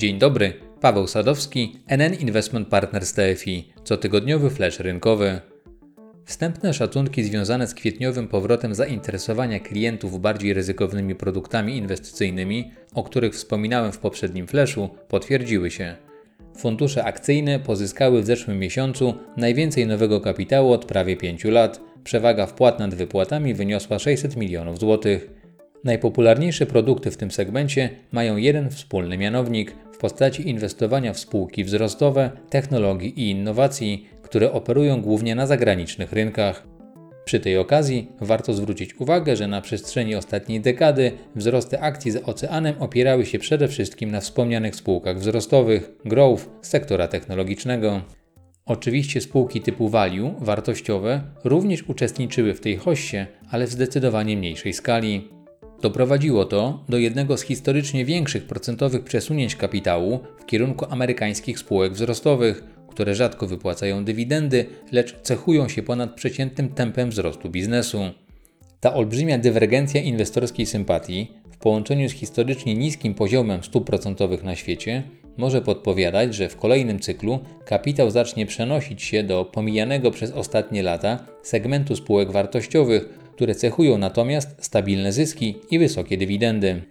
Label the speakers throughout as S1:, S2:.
S1: Dzień dobry, Paweł Sadowski, NN Investment Partners TFI, cotygodniowy flash rynkowy. Wstępne szacunki związane z kwietniowym powrotem zainteresowania klientów bardziej ryzykownymi produktami inwestycyjnymi, o których wspominałem w poprzednim flashu, potwierdziły się. Fundusze akcyjne pozyskały w zeszłym miesiącu najwięcej nowego kapitału od prawie 5 lat. Przewaga wpłat nad wypłatami wyniosła 600 milionów złotych. Najpopularniejsze produkty w tym segmencie mają jeden wspólny mianownik w postaci inwestowania w spółki wzrostowe, technologii i innowacji, które operują głównie na zagranicznych rynkach. Przy tej okazji warto zwrócić uwagę, że na przestrzeni ostatniej dekady wzrosty akcji za oceanem opierały się przede wszystkim na wspomnianych spółkach wzrostowych, growth, sektora technologicznego. Oczywiście spółki typu value, wartościowe, również uczestniczyły w tej hoście, ale w zdecydowanie mniejszej skali. Doprowadziło to do jednego z historycznie większych procentowych przesunięć kapitału w kierunku amerykańskich spółek wzrostowych, które rzadko wypłacają dywidendy, lecz cechują się ponadprzeciętnym tempem wzrostu biznesu. Ta olbrzymia dywergencja inwestorskiej sympatii w połączeniu z historycznie niskim poziomem stóp procentowych na świecie może podpowiadać, że w kolejnym cyklu kapitał zacznie przenosić się do pomijanego przez ostatnie lata segmentu spółek wartościowych, które cechują natomiast stabilne zyski i wysokie dywidendy.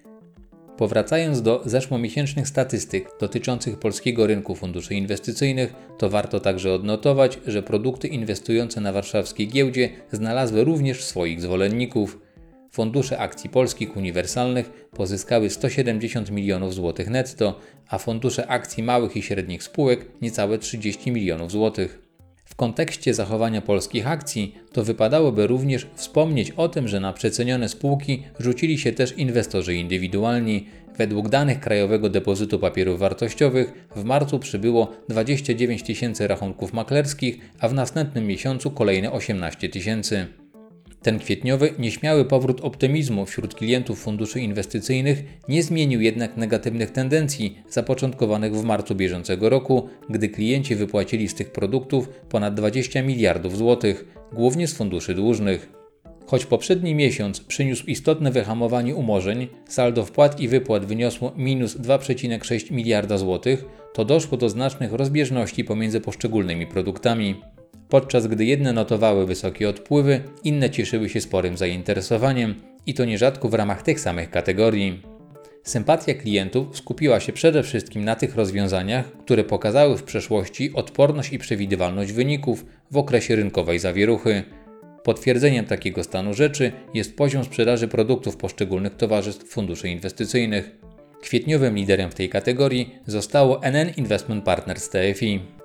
S1: Powracając do zeszłomiesięcznych statystyk dotyczących polskiego rynku funduszy inwestycyjnych, to warto także odnotować, że produkty inwestujące na warszawskiej giełdzie znalazły również swoich zwolenników. Fundusze akcji polskich uniwersalnych pozyskały 170 milionów złotych netto, a fundusze akcji małych i średnich spółek niecałe 30 milionów złotych. Kontekście zachowania polskich akcji to wypadałoby również wspomnieć o tym, że na przecenione spółki rzucili się też inwestorzy indywidualni. Według danych Krajowego Depozytu Papierów Wartościowych w marcu przybyło 29 tysięcy rachunków maklerskich, a w następnym miesiącu kolejne 18 tysięcy. Ten kwietniowy, nieśmiały powrót optymizmu wśród klientów funduszy inwestycyjnych nie zmienił jednak negatywnych tendencji zapoczątkowanych w marcu bieżącego roku, gdy klienci wypłacili z tych produktów ponad 20 miliardów złotych, głównie z funduszy dłużnych. Choć poprzedni miesiąc przyniósł istotne wyhamowanie umorzeń, saldo wpłat i wypłat wyniosło minus 2,6 miliarda złotych, to doszło do znacznych rozbieżności pomiędzy poszczególnymi produktami. Podczas gdy jedne notowały wysokie odpływy, inne cieszyły się sporym zainteresowaniem i to nierzadko w ramach tych samych kategorii. Sympatia klientów skupiła się przede wszystkim na tych rozwiązaniach, które pokazały w przeszłości odporność i przewidywalność wyników w okresie rynkowej zawieruchy. Potwierdzeniem takiego stanu rzeczy jest poziom sprzedaży produktów poszczególnych towarzystw funduszy inwestycyjnych. Kwietniowym liderem w tej kategorii zostało NN Investment Partners TFI.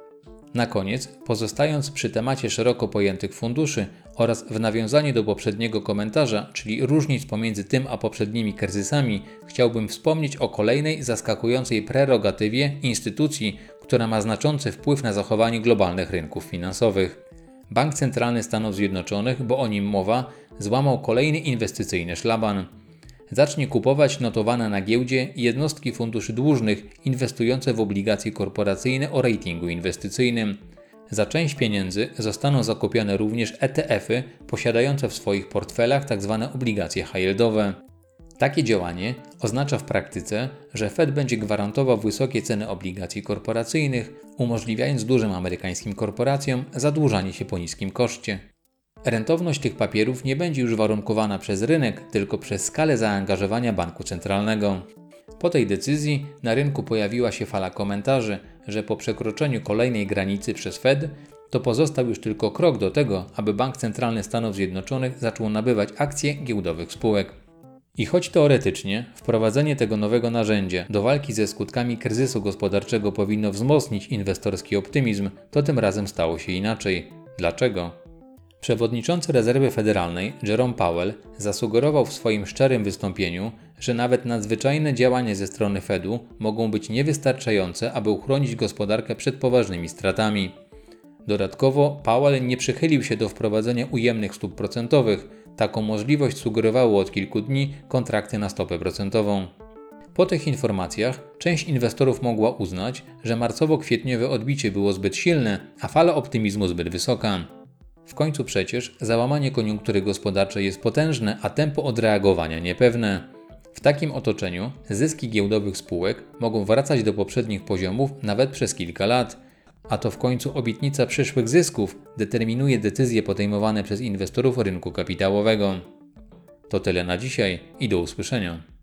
S1: Na koniec, pozostając przy temacie szeroko pojętych funduszy oraz w nawiązaniu do poprzedniego komentarza, czyli różnic pomiędzy tym a poprzednimi kryzysami, chciałbym wspomnieć o kolejnej zaskakującej prerogatywie instytucji, która ma znaczący wpływ na zachowanie globalnych rynków finansowych. Bank Centralny Stanów Zjednoczonych, bo o nim mowa, złamał kolejny inwestycyjny szlaban zacznie kupować notowane na giełdzie jednostki funduszy dłużnych inwestujące w obligacje korporacyjne o ratingu inwestycyjnym. Za część pieniędzy zostaną zakupione również ETF-y posiadające w swoich portfelach tzw. Tak obligacje high-yieldowe. Takie działanie oznacza w praktyce, że Fed będzie gwarantował wysokie ceny obligacji korporacyjnych, umożliwiając dużym amerykańskim korporacjom zadłużanie się po niskim koszcie. Rentowność tych papierów nie będzie już warunkowana przez rynek, tylko przez skalę zaangażowania banku centralnego. Po tej decyzji na rynku pojawiła się fala komentarzy, że po przekroczeniu kolejnej granicy przez Fed to pozostał już tylko krok do tego, aby Bank Centralny Stanów Zjednoczonych zaczął nabywać akcje giełdowych spółek. I choć teoretycznie wprowadzenie tego nowego narzędzia do walki ze skutkami kryzysu gospodarczego powinno wzmocnić inwestorski optymizm, to tym razem stało się inaczej. Dlaczego? Przewodniczący Rezerwy Federalnej Jerome Powell zasugerował w swoim szczerym wystąpieniu, że nawet nadzwyczajne działania ze strony Fedu mogą być niewystarczające, aby uchronić gospodarkę przed poważnymi stratami. Dodatkowo Powell nie przychylił się do wprowadzenia ujemnych stóp procentowych. Taką możliwość sugerowało od kilku dni kontrakty na stopę procentową. Po tych informacjach część inwestorów mogła uznać, że marcowo-kwietniowe odbicie było zbyt silne, a fala optymizmu zbyt wysoka. W końcu przecież załamanie koniunktury gospodarczej jest potężne, a tempo odreagowania niepewne. W takim otoczeniu zyski giełdowych spółek mogą wracać do poprzednich poziomów nawet przez kilka lat, a to w końcu obietnica przyszłych zysków determinuje decyzje podejmowane przez inwestorów rynku kapitałowego. To tyle na dzisiaj i do usłyszenia.